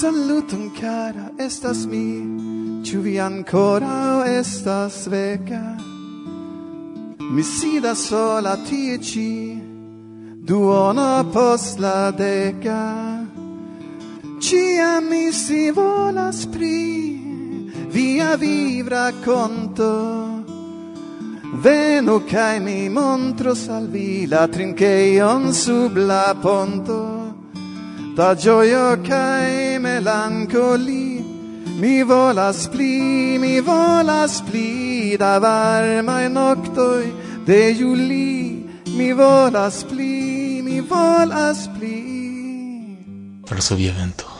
Saluton cara, estas mi ciu vi ancora estas veca? Mi sida sola tie ci, Duona post la deca. Cia mi si volas pri Via vivra conto Venu cae mi montros al vi La trinceion sub la ponto da gioio cae melancoli mi volas pli mi volas pli da varma varmai noctoi de juli mi volas pli mi volas pli. Varsovia vento.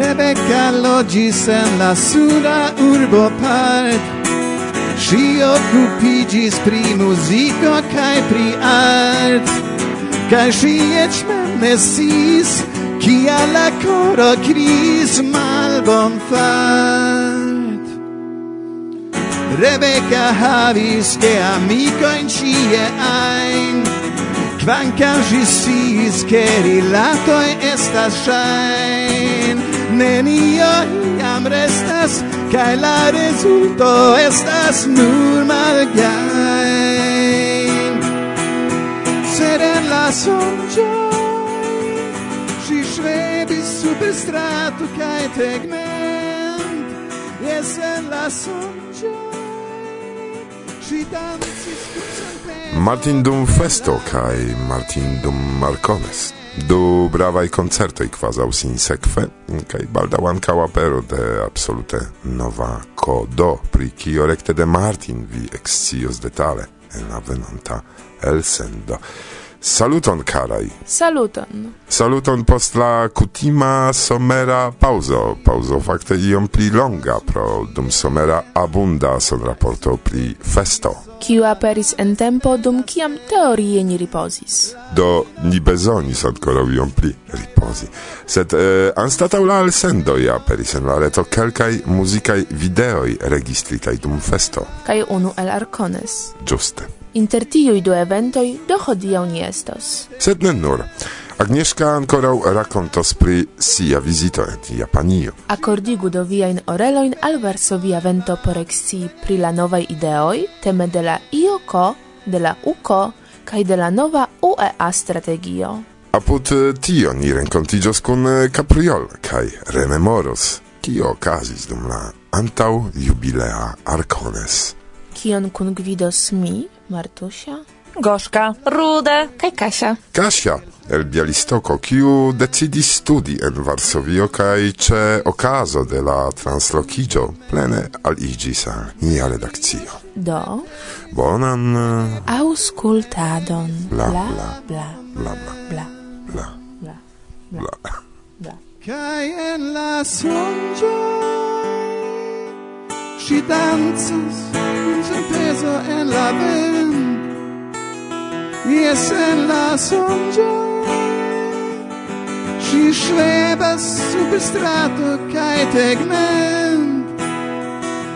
Rebecca logis en la suda urbo part Si occupigis pri musico cae pri art. Cae si ec mem Cia la coro cris mal bon malbonfart Rebecca havis ke amikojn ĉie ajn. Kvankam ŝi sciis ke rilatoj estas ŝajn nenia iam restas Kaj la rezulto estas nur malgain. Sed en la sonĝoj ŝi ŝvebis super strato kaj tegment. Jes en la sonĝoj ŝi dancis Martin dum festo kaj Martin dum Marcones. Du bravaj koncertoj sin sinsekve kaj baldaŭ ankaŭ apero de absolute nova kodo, pri kio de Martin vi excios detale en la venonta elsendo. Saluton karaj. Saluton. Saluton post la kutima somera pauzo. Pauzo fakte iom pli longa pro dum somera abunda son raporto pri festo. Kiu aperis en tempo dum kiam teorie ni ripozis. Do ni bezonis ancora iom pli ripozi. Sed eh, anstataŭ la elsendoj aperis en la reto kelkaj muzikaj videoj registritaj dum festo. Kaj unu el arcones. Giuste. Inter tiui du eventoi do hodiau ni estos. Sed ne nur. Agnieszka ancora racontos pri sia visito en Japanio. Accordigu do viain oreloin al Varsovia vento por exci pri la novaj ideoi teme de la IOKO, de la UKO kai de la nova UEA strategio. Apud tio ni rencontigios kun Capriol kai rememoros kio okazis dum la antau jubilea Arcones. Kion kun gvidos mi? Martusia, Goszka, Rude kaj Kasia. Kasia el Bialistoko, kiu decidis studi en Varsovio kaj ĉe okazo de la translokiĝo plene aliĝis al nia redakcio. Do? Bonan... Eh, Auskultadon. Bla, bla, bla, bla, bla, bla, bla, bla, bla. Kaj en la sonjo, si danzas, dancas senpeza en la y es en la sonjo Ci ŝvebas super strato kaj tegmen.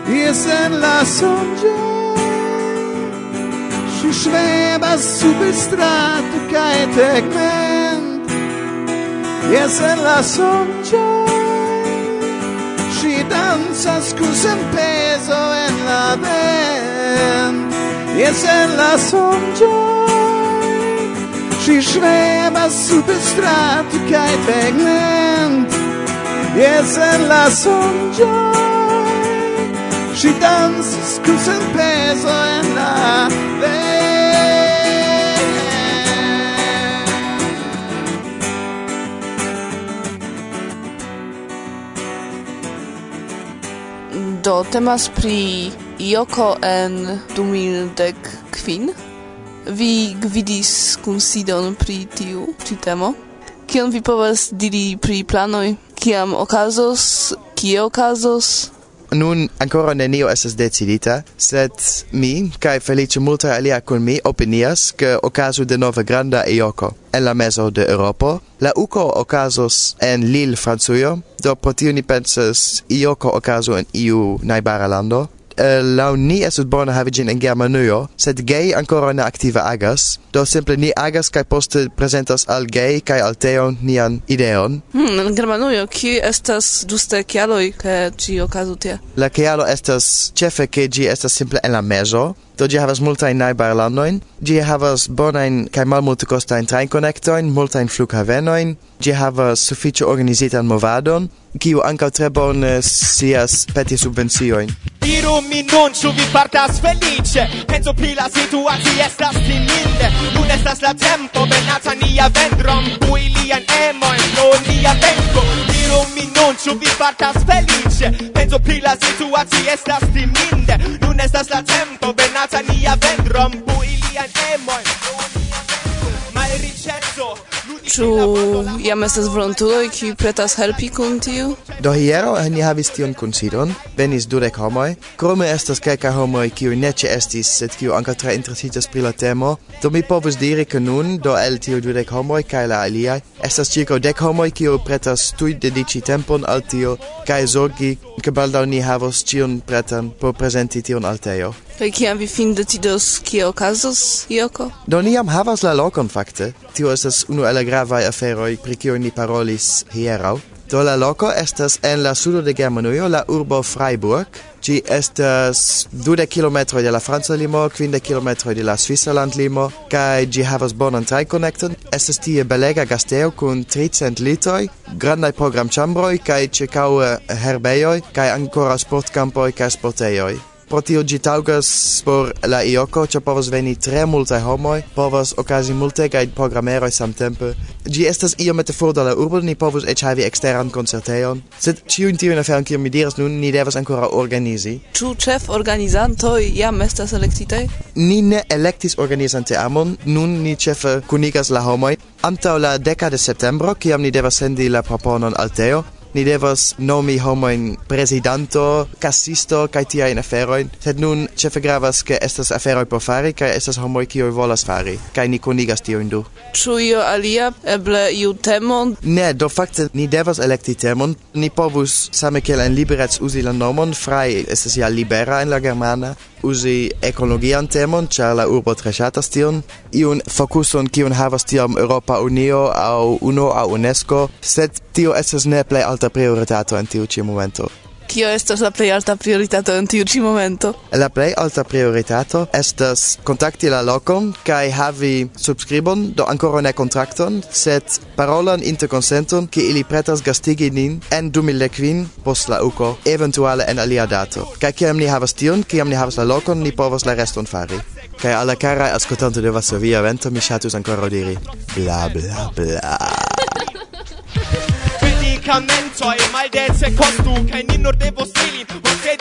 Jes en la sonjo Ci ŝvebas super strato kaj tegmen. Jes en la sonĝo. Ŝi dancas kun peso en la vento jes en la sonjo Šī super strato kaj tegment Yes, en la sonjo Ŝi dancis kun senpezo en la Do temas pri Ioko en 2015 Vi gvidis kunsidon pri tiu ĉi temo. Kion vi povas diri pri planoj? Kiam okazos? Kie okazos? Nun ancora nenio estas decidita, sed mi, cae felice multa alia cun mi, opinias che ocasu de nova granda eoco en la meso de Europa. La uco ocasos en Lille, Franzuio, do pro tio ni pensas ioco ocaso en iu naibara lando. Eh, laŭ ni esut bona havi ĝin en Germanujo, sed gay ancora ne activa agas, do simple ni agas kai poste presentas al gay kai al teo nian ideon. Hmm, en Germanujo, ki estas duste kialoi ke ci okazu tia? La kialo estas cefe ke gi estas simple en la mezo, do gi havas multain naibar landoin, gi havas bonajn kaj malmultekostajn trajnkonektojn, multajn flughavenoin, gi havas sufficio organizitan movadon, kiu ankaŭ tre bone scias peti subvenciojn. Diru mi nun, ĉu vi fartas feliĉe? Penso pri la situacio estas timinde. Nun estas la tempo, menaca nia vendron, pui lian emon, pro nia venko. Diru mi nun, ĉu vi fartas feliĉe? Penso pri la situacio estas timinde. Nun estas la tempo, menaca nia vendron, pui lian emon. Ĉu jam estas volontuloj kiuj pretas helpi kun tiu? Do hiero eh, ni havis tion kunsidon, venis dudek homoj, krome estas kelkaj homoj kiuj ne ĉeestis, sed kiuj ankaŭ tre interesiĝas pri la temo, do mi povus diri ke nun, do el tio dudek homoj kaj la aliaj, estas ĉirkaŭ dek homoj kiuj pretas tuj dediĉi tempon al tio kaj zorgi ke baldaŭ ni havos ĉion pretan por prezenti tion al Teo. Kaj kiam vi fin decidos kio okazos, Joko? Do ni jam havas la lokon fakte, tio estas unu el la gravaj aferoj pri kiuj ni parolis hieraŭ. Do la loco estas en la sudo de Germanujo, la urbo Freiburg. Gi estas 20 km de la Franza limo, 50 km de la Switzerland limo, kai gi havas bonan trai connecton. Estas tie belega gasteo kun 300 litoi, grandai program chambroi, kaj ĉirkaŭe herbeioi, kaj ancora sportcampoi, kai sporteioi. Pro tio gi taugas por la ioko cio povas veni tre multae homoi, povas ocasi multegaid programeroi samtempe. Gi estas iomete for da la urbo, ni povas ec havi exteran concerteon, sed ciuin tiuin aferon kiam mi diras nun, ni devas ancora organizi. Ciu chef organizantoi jam estas electitei? Ni ne electis organizante amon, nun ni cefe cunigas la homoi, Antau la deca de septembro, kiam ni devas sendi la proponon al Teo, ni devas nomi homoin presidanto, cassisto kai tia in aferoin, sed nun cefe gravas ke estas aferoi por fari, kai estas homoi cioi volas fari, kai ni conigas tioin indu Ciu io alia, eble iu temon? Ne, do fakte ni devas elekti temon, ni povus same kiel en liberec uzi la nomon, frai, estas ja libera en la germana, uzi ekologian temon, ĉar la urbo tre ŝatas tion, iun fokuson kiun havas tiam Europa Unio aŭ UNO aŭ UNESCO, sed tio estas ne plej alta prioritato en tiu ĉi momento. Kio estas la plej alta prioritato en tiu ĉi momento? La plej alta prioritato estas kontakti la lokon kaj havi subskribon, do ankoraŭ ne kontrakton, sed parolan interkonsenton ke ili pretas gastigi nin en 2015 post la uko, eventuale en alia dato. Kaj kiam ni havas tion, kiam ni havas la lokon, ni povas la reston fari. Kaj alla karaj aŭskultantoj de Varsovia Vento mi ŝatus ankoraŭ diri bla bla bla. medicamentojn maldece costu kai ni nur devos ilin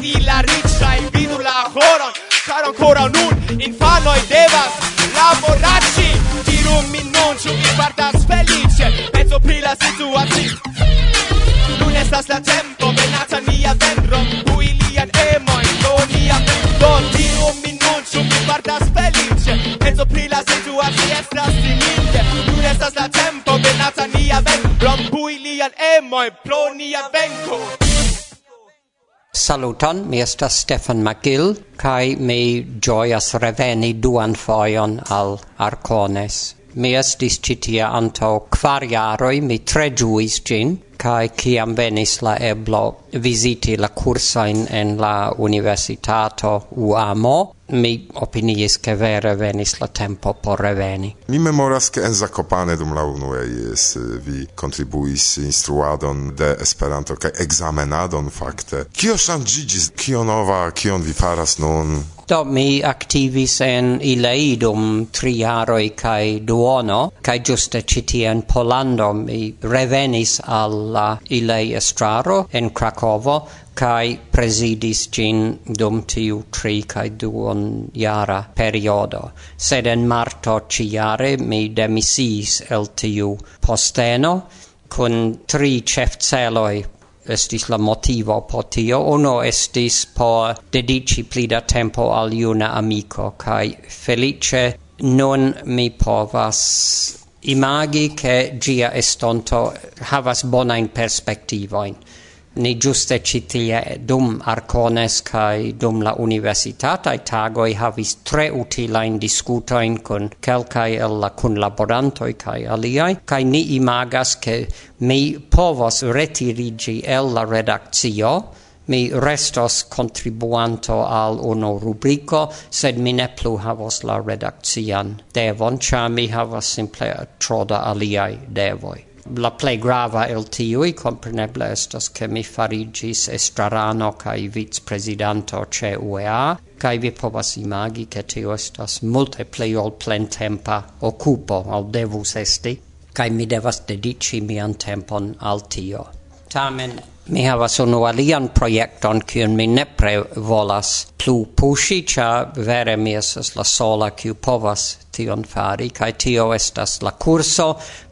di la riĉajn vidu la horon caro ancora nun infanoj devas. Laboraĉi diru min nun ĉu vi fartas felice penso pri la situacio nun estas la tempo menaca nia vendron pui lian emojn do nia vendon diru min nun ĉu vi fartas temoi pro nia benco. Saluton, mi estas Stefan McGill, kai mi gioias reveni duan foion al Arcones. Mi estis citia anto kvar jaroi, mi tre giuis gin, kai kiam venis la eblo visiti la cursain en la universitato UAMO, mi opiniis che vere venis la tempo por reveni. Mi memoras che en Zakopane dum la unue jes eh, vi contribuis instruadon de Esperanto kaj examenadon fakte. Kio ŝanĝiĝis? Kio nova? Kion vi faras nun? Do mi activis en Ileidum tri jaroi cae duono, cae giuste citi en Polando mi revenis alla Ilei Estraro en Krakovo, cae presidis gin dum tiu tri cae duon jara periodo. Sed en marto ciare mi demisis el tiu posteno, cun tri cef celoi estis la motivo po tio. Uno estis por dedici pli da tempo al iuna amico, kai felice non mi povas imagi che gia estonto havas bonain perspectiva ni giuste citie dum Arcones cae dum la universitatae tagoi havis tre utilain discutoin con quelcae el la cunlaborantoi cae aliai, cae ni imagas che mi povos retirigi el la redaccio, mi restos contribuanto al uno rubrico, sed mi ne plu havos la redaccian devon, cia mi havas simple troda aliai devoi la plei grava el tiui, compreneble, estas che mi farigis estrarano cae vice-presidanto ce UEA kaj vi povas imagi che tio estas multe plei ol plentempa occupo, al devus esti kaj mi devas dedici mian tempon al tio. Tamen Mi havas unu alian projekton, kiun mi nepre volas plu pushi, ĉar vere mi estas la sola, kiu povas tion fari, kaj tio estas la kurso,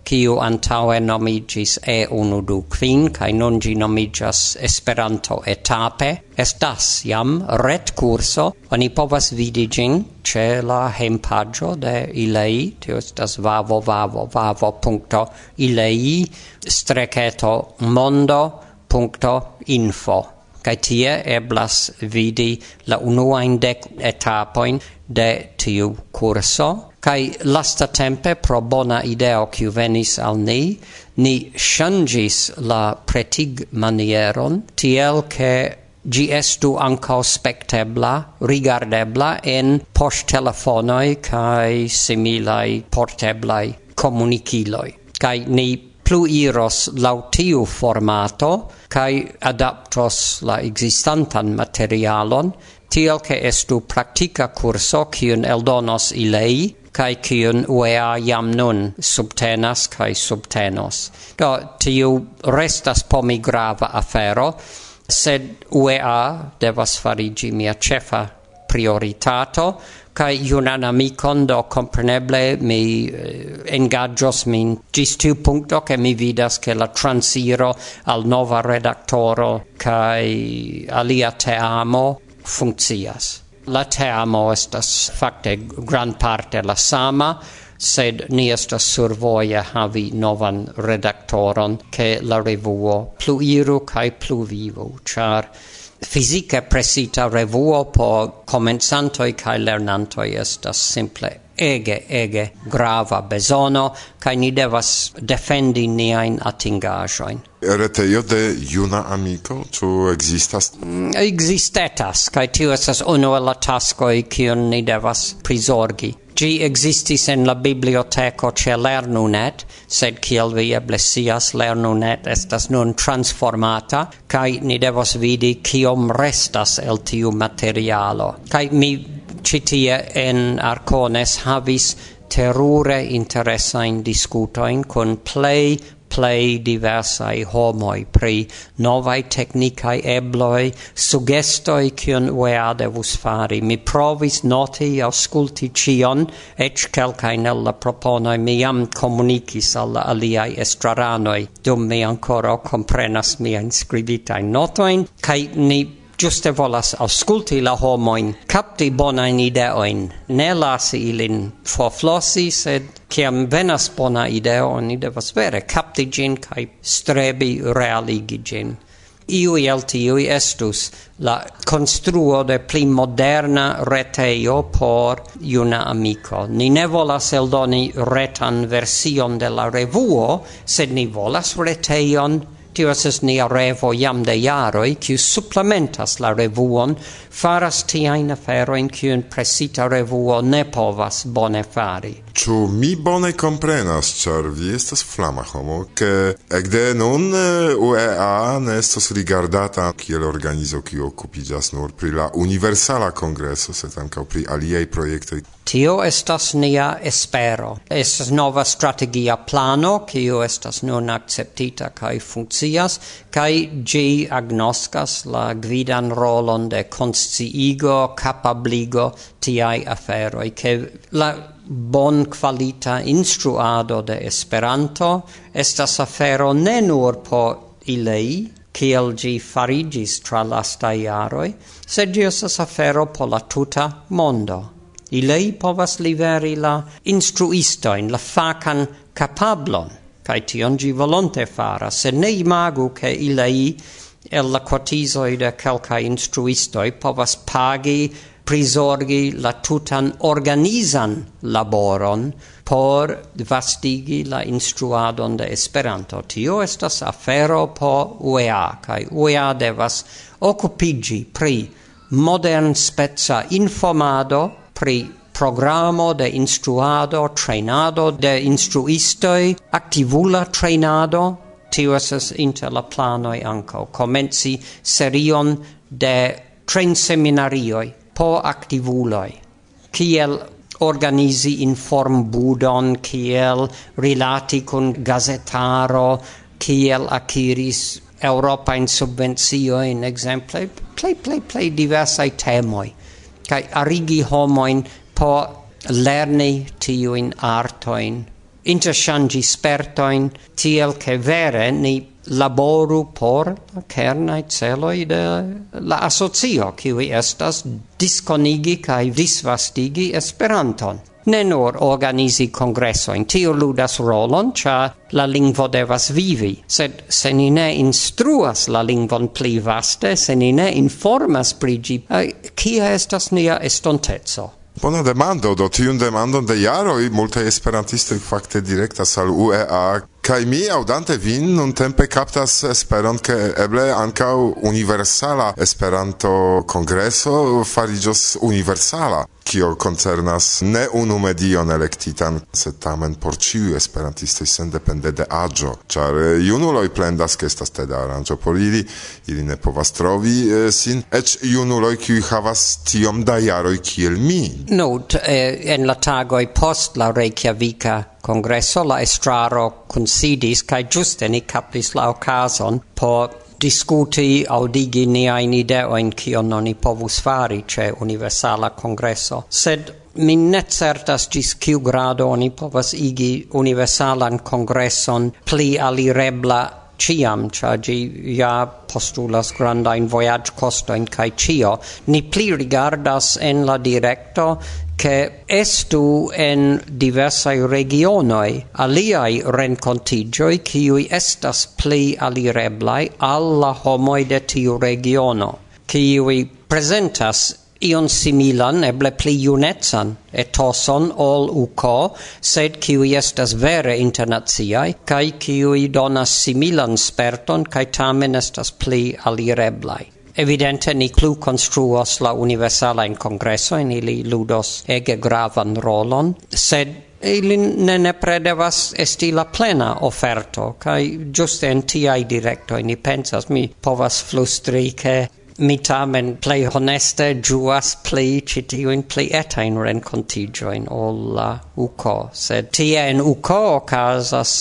kiu antaue nomiĝis E125, kaj nun ĝi nomiĝas Esperanto etape. Estas jam ret kurso, oni povas vidi ĝin ĉe la hejmpaĝo de ILEI, tio estas vavo, vavo, vavo, punto, ILEI, streketo, mondo, info. Kai tie eblas vidi la unuajn dek etapoin de tiu kai lasta tempe pro bona ideo kiu venis al ni ni ŝanĝis la pretig manieron tiel ke gi estu anco spectebla rigardebla en post telefonoi kai similai porteblai comunikiloi kai ni pluiros laŭ tiu formato kai adaptos la existantan materialon tiel ke estu praktika kurso kiun eldonos ilei kai kiun UEA jam nun subtenas kai subtenos. Do tiu restas pomi grava afero, sed UEA devas farigi mia cefa prioritato, kai junan amikon do compreneble mi eh, engagios min gis tiu punto che mi vidas che la transiro al nova redaktoro kai alia teamo funkcias. La teamo estas fakte gran parte la sama sed ni estas survoje havi novan redaktoron ke la revuo plu iru kai plu vivu char fisica presita revuo po comenzantoi kai lernantoi estas simple ege ege grava bezono kai ni devas defendi niain atingajoin. retejo de juna amiko tu existas? mm, ekzistetas kaj tio estas unu el la taskoj kiun ni devas prizorgi Gi existis en la biblioteco ce lernunet, sed kiel vi eble sias lernunet estas nun transformata, kai ni devos vidi kiom restas el tiu materialo. Kai mi citie en Arcones havis terure interessain discutoin con plei plei diversai homoi pri novai technicae ebloi, sugestoi cion uea devus fari. Mi provis noti, ausculti cion, ec calcain alla proponoi miam comunicis alla aliai estraranoi, dum mi ancora comprenas mia inscribitai notoin, cae ni giuste volas ausculti la homoin, capti bonain ideoin, ne lasi ilin forflossi, sed ciam venas bona ideo, oni devas vere capti gin cae strebi realigi gin. Iui el tiui estus la construo de pli moderna reteio por iuna amico. Ni ne volas eldoni retan version de la revuo, sed ni volas reteion Tio esas nia revo jam de jaroj, kiu supplementas la revuon, faras tiajn aferojn, kiun presita revuo ne povas bone fari. Ĉu mi bone komprenas, ĉar vi estas flama homo, ke ekde nun UEA ne estos rigardata kiel organizo kiu okupiĝas nur pri la universala kongreso, sed ankaŭ pri aliaj projektoj. Tio estas nia espero. Estas nova strategia plano, kiu estas nun akceptita kaj funkcias, kaj ĝi agnoskas la gvidan rolon de konsciigo, kapabligo tiaj aferoj, ke la bon qualita instruado de Esperanto estas afero ne nur po ilei, kiel gi farigis tra lasta iaroi, sed gi estas afero po la tuta mondo. Ilei povas liveri la instruistoin, la facan capablon, cae tion gi volonte faras, se ne imagu che ilei el la cotizoi de calca instruistoi povas pagi prisorgi la tutan organizan laboron por vastigi la instruadon de Esperanto. Tio estas afero po UEA, kai UEA devas occupigi pri modern spezza informado, pri programo de instruado, trainado de instruistoi, activula trainado, tio esas inter la planoi anco, comenzi serion de train seminarioi po activuloi, kiel organizi inform budon kiel rilati kun gazetaro, kiel akiris Europa in subvenzio in exemple play play play diversai temoi kai arigi homoin po lerni tiu in artoin interchangi spertoin tiel ke vere ni laboru por kernaj celoj de la asocio, kiuj estas diskonigi kaj disvastigi Esperanton. Ne nur organizi kongresojn, tio ludas rolon, ĉa la lingvo devas vivi, sed se ni ne instruas la lingvon pli vaste, se ni ne informas pri ĝi, eh, kia estas nia estonteco? Bona demando, do tiun demandon de jaroj multaj esperantistoi fakte direktas al UEA Kai mi audante vin nun tempe captas esperon ke eble ankaŭ universala Esperanto kongreso farigios universala kio concernas ne unu medion elektitan, sed tamen por ciu esperantistoi sen depende de agio, char eh, junuloj plendas ke estas teda aranĝo por ili, ili ne povas trovi eh, sin, ec junuloj kiu havas tiom da jaroi kiel mi. Nud eh, en la tagoi post la Reykjavika congresso la estraro considis kai giuste ni capis la okazon por discuti audigi niain ideoin cion i povus fari ce universala congresso, sed min ne certas gis ciu grado oni povas igi universalan congresson pli alirebla ciam, cia gi ja postulas grandain voyage costoin cae cio, ni pli rigardas en la directo che estu en diversai regionoi aliai rencontigioi ciui estas pli alireblai alla homoi de tiu regiono, ciui presentas ion similan, eble pli junetsan etoson ol uko, sed kiui estas vere internaziai, kai kiui donas similan sperton, kai tamen estas pli alireblai. Evidente ni clu construos la universala in congresso in ili ludos ege gravan rolon, sed ili ne ne predevas esti la plena offerto, kai giuste in tiai directo ni pensas, mi povas flustri che mi tamen plei honeste juas pli citiuin plei etain rencontigioin ol la UCO, sed tie in UCO ocasas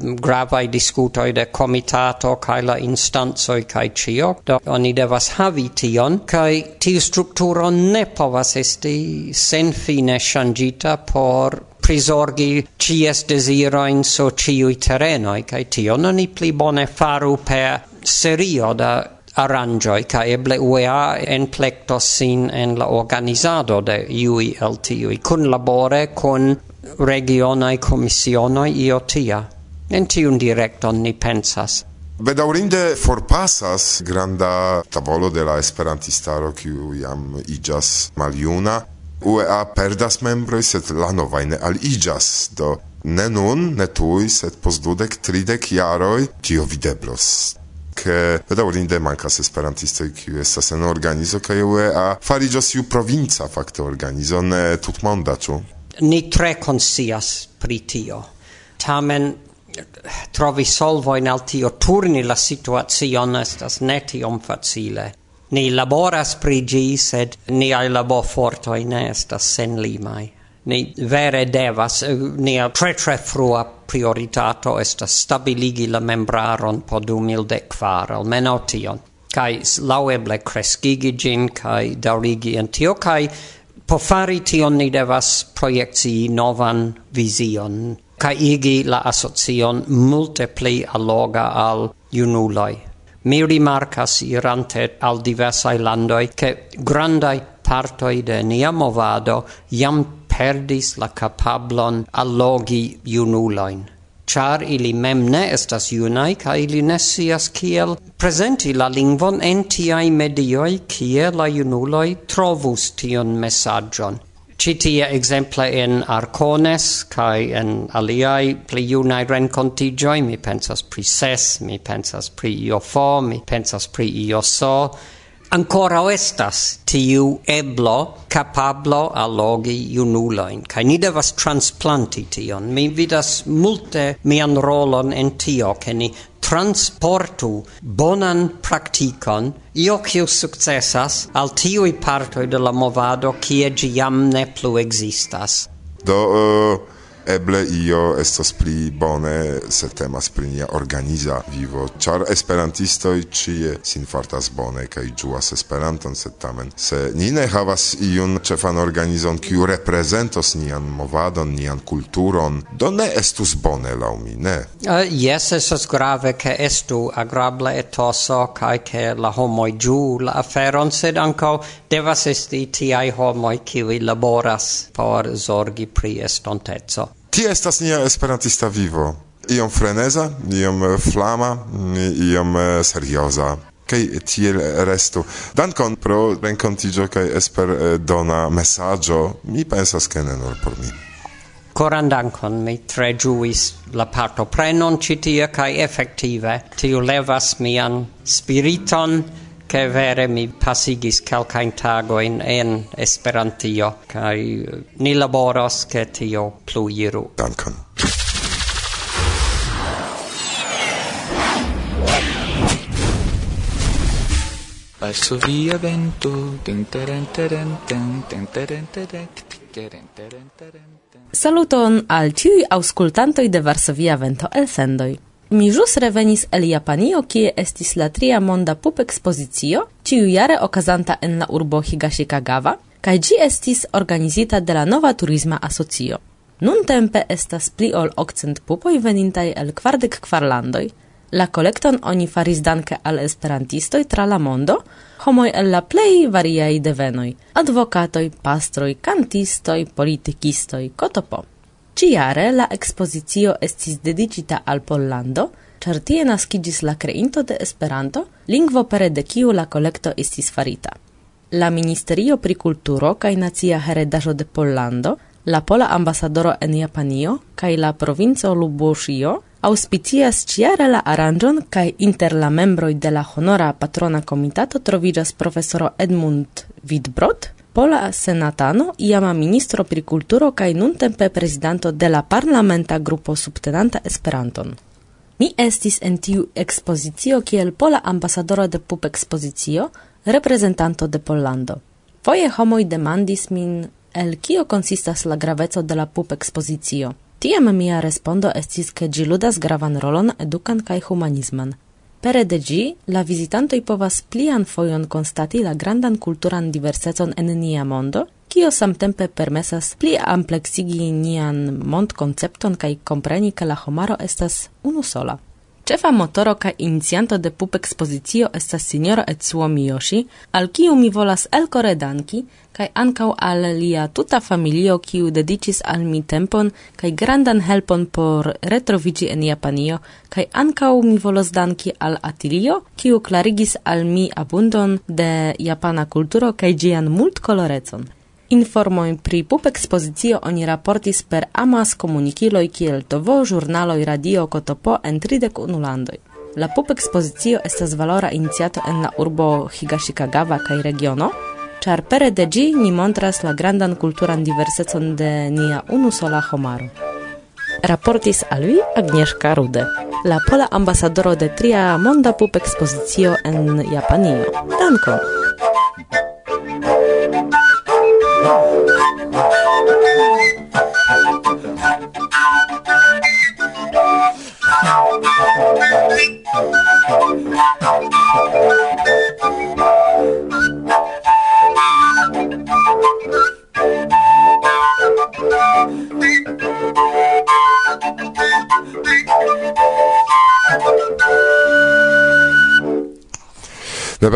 gravae discutoi de comitato cae la instanzoi cae cio, do oni devas havi tion, cae tiu structuro ne povas esti sen fine shangita por prisorgi cies desiroin so ciui terenoi, cae tion oni pli bone faru per serio da arangioi, ca eble UEA enplectos sin en la organizado de iui el tiui, cun labore, cun regionae commissionoi iotia. En tiun directon ni pensas. Bedaurinde forpasas granda tavolo de la esperantistaro kiu jam iĝas maljuna. UEA perdas membroj, sed la novaj ne aliĝas, do ne nun, ne tuj, sed post dudek, tridek jaroj tio videblos che bedaŭrinde mancas esperantistoj kiu estas en organizo kaj UEA fariĝos iu provinca fakte organizo ne tutmonda ĉu ni tre konscias pri tio. Tamen trovi solvojn al tio turni la situacion estas ne tiom facile. Ni laboras pri ĝi sed niaj laborfortoj ne estas senlimaj ni vere devas eh, nia tre tre frua prioritato estas stabiligi la membraron po 2014 almeno tion. Kai laueble crescigi gin kai daurigi en tio kai po fari tion ni devas projekcii novan vision kai igi la asocion multe pli alloga al junuloj mi rimarcas irante al diversai landoi che grandai partoi de nia movado jam perdis la capablon allogi junuloin char ili mem ne estas junai, ca ili ne sias kiel presenti la lingvon en tiai medioi kie la junuloi trovus tion messagion. Citia exemple en Arcones, cae en aliai pli junai rencontigioi, mi pensas pri Ses, mi pensas pri Iofo, mi pensas pri Ioso, ancora estas tiu eblo capablo allogi junuloin, cae ni devas transplanti tion. Mi vidas multe mian rolon en tio, che ni transportu bonan practicon, io ciu successas, al tiui partoi de la movado, cie gi jam ne plu existas. Do, uh eble io estas pli bone se temas pri nia organiza vivo, ĉar esperantistoj ĉie sin fartas bone kaj ĝuas Esperanton, sed tamen se ni ne havas iun ĉefan organizon kiu reprezentos nian movadon, nian kulturon, do ne estus bone laŭ mi, ne? Eh, jes, uh, estas grave ke estu agrable etoso kaj ke la homoj ĝuu la aferon, sed ankaŭ devas esti tiaj homoj kiuj laboras por zorgi pri estonteco. Tie estas nia esperantista vivo. Iom freneza, iom eh, flama, mm, iom eh, serioza. Kaj tiel restu. Dankon pro renkontigio kaj esperdona eh, mesaĝo. Mi pensas ke ne nur por mi. Koran dankon, mi tre ĝuis la partoprenon ĉi tie kaj efektive tiu levas mian spiriton che vere mi passigis calcain tagoin en Esperantio, kai eh, ni laboros che tio pluiru. Dankon. Passo via vento, ten teren teren ten, ten teren teren Saluton al tiui auscultantoi de Varsovia Vento elsendoi. Mi jus revenis el Japanio, kie estis la tria monda pup-ekspozicio, ĉiujare okazanta en la urbo Higashikagawa, kaj gi estis organizita de la Nova Turisma Asocio. Nuntempe estas pli ol okcent pupoj venintaj el kvardek kvarlandoj. La kolekton oni faris danke al esperantistoj tra la mondo, homoj el la plej variaj devenoj: advokatoj, pastroj, kantistoj, politikistoj, kotopo. Ciare la expozicio estis dedicita al Pollando, char tie nascigis la kreinto de Esperanto, lingvo pere de kiu la kolekto estis farita. La Ministerio pri Kulturo kaj Nacia Heredaĵo de Pollando, la pola ambasadoro en Japanio kaj la provinco Lubuŝio auspicias ciare la aranjon kaj inter la membroj de la honora patrona komitato troviĝas profesoro Edmund Widbrod, pola senatano, iama ministro pri kulturo kaj nuntempe prezidanto de la parlamenta grupo subtenanta Esperanton. Mi estis en tiu ekspozicio kiel pola ambasadoro de pup ekspozicio, reprezentanto de Pollando. Foje homoj demandis min, el kio konsistas la graveco de la pup ekspozicio. Tiam mia respondo estis, ke ĝi ludas gravan rolon edukan kaj humanisman. Pere de gi, la visitantoi povas plian foion constati la grandan culturan diversecon en nia mondo, kio samtempe permesas pli amplexigi nian mondkoncepton kai compreni ke la homaro estas unusola. Cefa motoro ca inicianto de pup-ekspozicio estas sinjoro Etsuo Miyoshi, al kiu mi volas elkore danki kai ankaŭ al lia tuta familio kiu dedicis al mi tempon kai grandan helpon por retrovigi en Japanio kai ankaŭ mi volas danki al Atilio, kiu klarigis al mi abundon de japana kulturo kai gian multkolorecon. Informojn pri pub-ekspozicio oni raportis per amaskomunikiloj kiel tovo, žurnaloi, radio, kotopo en tridek unu landoj. La pub-ekspozicio estas valora iniciato en la urbo Higashikagawa kaj regiono, char pere de gi ni montras la grandan kulturan diversecon de nia unusola homaro. Raportis al vi Agnieszka Rude, la pola ambasadoro de tria monda pub-ekspozicio en Japanio. Dankon! Oh, oh, oh, oh,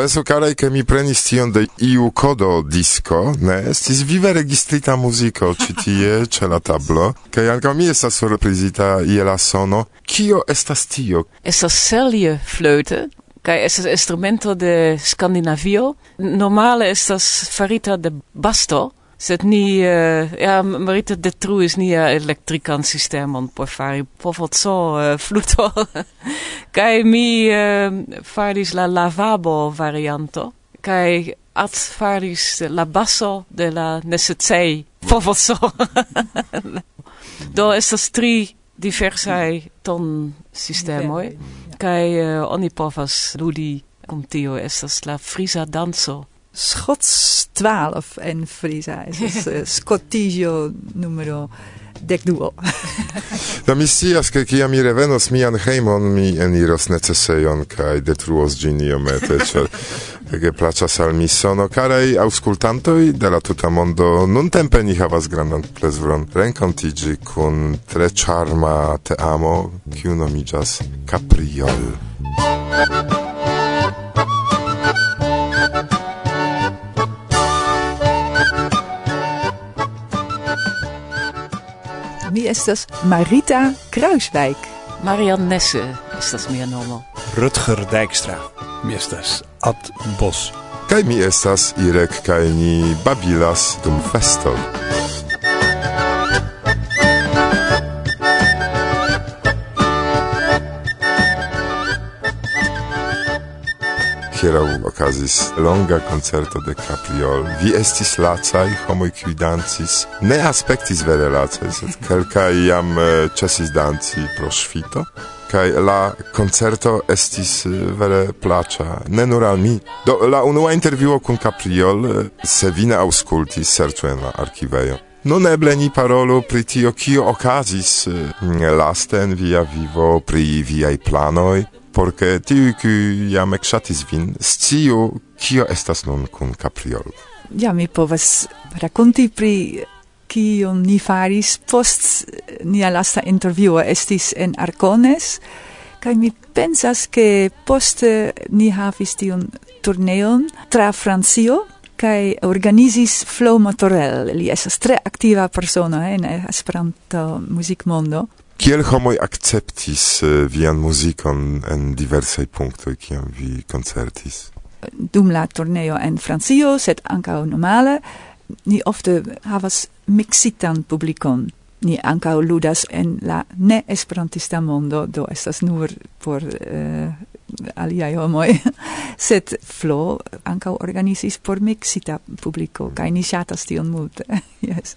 Intereso karaj ke mi prenis tion de iu kodo disco, ne? Estis vive registrita muziko ĉi tie ĉe la tablo, kaj ankaŭ mi estas surprizita je la sono. Kio estas tio? Estas selje flöte, Kai estas instrumento de Skandinavio. Normale estas farita de basto, sed ni uh, ja marita detruis nia elektrikan sistemon por fari povot so uh, fluto kai mi uh, faris la lavabo varianto. Kai at faris la basso de la necessei povot so do estas tri diversai ton sistemoi kai uh, oni povas ludi cum tio estas la frisa danzo Schots 12 en Friese. Uh, Scottigio numero dec duo. Da mi scias, che kia mi revenos mian heimon mi eniros necesejon kai detruos gin iomete, cer ege placas al mi sono. Carei auscultantoi de la tuta mondo, nuntempe ni havas grandan plezron renkontiĝi kun tre charma te amo, kiu nomigas Capriol. Capriol. mi estas Marita Kruiswijk. Marianne Nesse estas mia nomo. Rutger Dijkstra mi estas Ad Bos. Kaj mi estas Irek kaj ni babilas dum festo. hieraŭ okazis longa concerto de Capriol. Vi estis lacaj, homoj kiuj dancis, ne aspektis vere lacaj, sed kelkaj jam ĉesis danci pro ŝvito kai la concerto estis vere placa ne nur al mi. Do la unua intervjuo kun Capriol se vi ne aŭskultis serĉu en la arkivejo. Non eble ni parolo pri tio, kio okazis laste en via vivo, pri viaj planoj, porque tiu qui jam exatis vin sciu kio estas nun kun Capriol. Ja, mi povas rakonti pri kion ni faris post nia lasta intervjuo estis en Arcones, kai mi pensas ke poste ni havis tiun turneon tra Francio, kai organizis Flo Motorel. Li estas tre aktiva persona en Esperanto muzikmondo. Kiel homoj akceptis eh, vian muzikon en diversaj punktoj, kiam vi koncertis? Dum la turneo en Francio, sed ankaŭ normale, ni ofte havas mixitan publikon. Ni ankaŭ ludas en la ne-esperantista mondo, do estas nur por uh, aliai homoi, sed Flo ancau organisis por mixita publico, cae ni shatas tion multe, yes.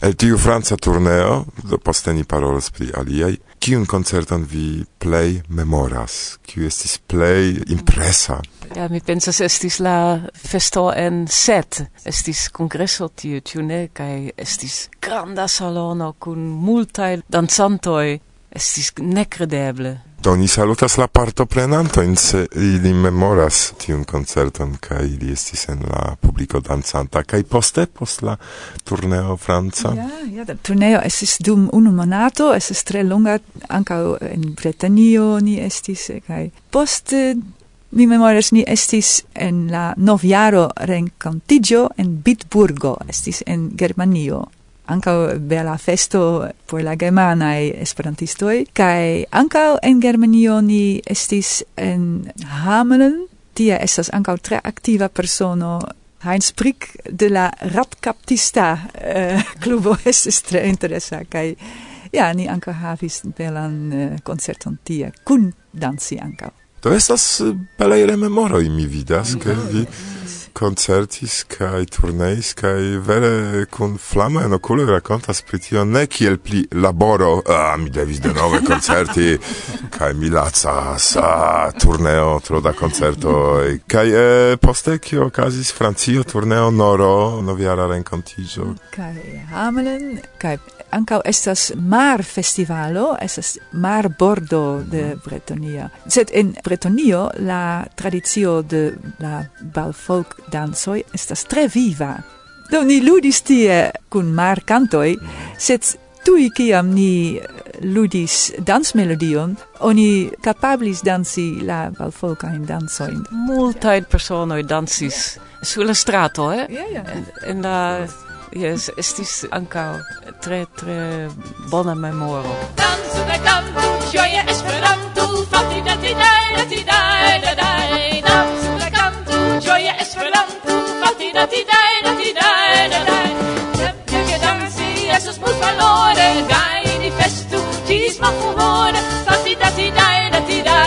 El tiu Franza turneo, do poste ni parolas pri aliai, kiun concerton vi plei memoras, kiu estis plei impresa? Ja, mi pensas estis la festo en set, estis congresso tiu, tiu ne, cae estis granda salono cun multae danzantoi, estis necredeble. Do ni salutas la partoprenantojn, se ili memoras tiun concerton ca ili estis en la publico danzanta ca poste post la turneo franca. Ja, ja, la turneo estis dum unu monato, estis tre longa anca en Bretanio ni estis ca poste Mi memoras ni estis en la novjaro rencontigio en Bitburgo, estis en Germanio anca bela festo por la germanaj esperantistoi kai anca en Germanio ni estis en Hameln tia estas anca tre aktiva persono Heinz Prick de la Radkaptista uh, klubo estis tre interesa kai ja ni ankaŭ havis belan uh, koncerton tie kun danci ankaŭ. To estas eh, belaj rememoroj mi vidas, ke vi koncertis kaj turneis kaj vere kun flama en okulo rakontas pri tio ne kiel pli laboro. A ah, mi devis denove koncerti kaj mi lacas a turneo tro da koncerto. Kaj e, poste kio okazis Francio turneo Noro noviara renkontiĝo. Kaj hamelen kaj Ancao estas mar festivalo, estas mar bordo de Bretonia. Sed in Bretonio la tradizio de la balfolk dansoi estas tre viva. Do ni ludis tie kun mar cantoi, sed tui kiam ni ludis dans melodion, oni capablis dansi la balfolca in dansoin. Multaid personoi dansis sulla strato, eh? Ja, ja. En, en la... Yes, estis ancao tre tre bona memoro. Danzu da danzu, ĝoje Esperanto, fati da ti da da ti da da da. Danzu da kanto, ĝoje Esperanto, fati da ti da da ti da da da. Sempre che danzi esos mult valore, gai di festu, ĝis malfumore, fati da ti da da ti da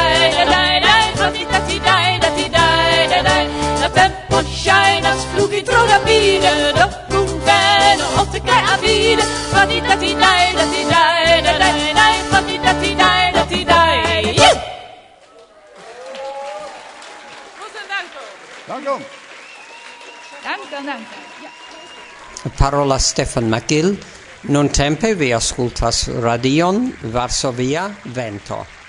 da da. Fati da ti da da ti da da da. La tempo ŝajnas flugi tro rapide, do fine patita ti dai da ti dai da dai dai patita ti dai da ti dai danko Danko Danko danko. Parola Stefan Makil Non tempe vi ascoltas radion Varsovia Vento.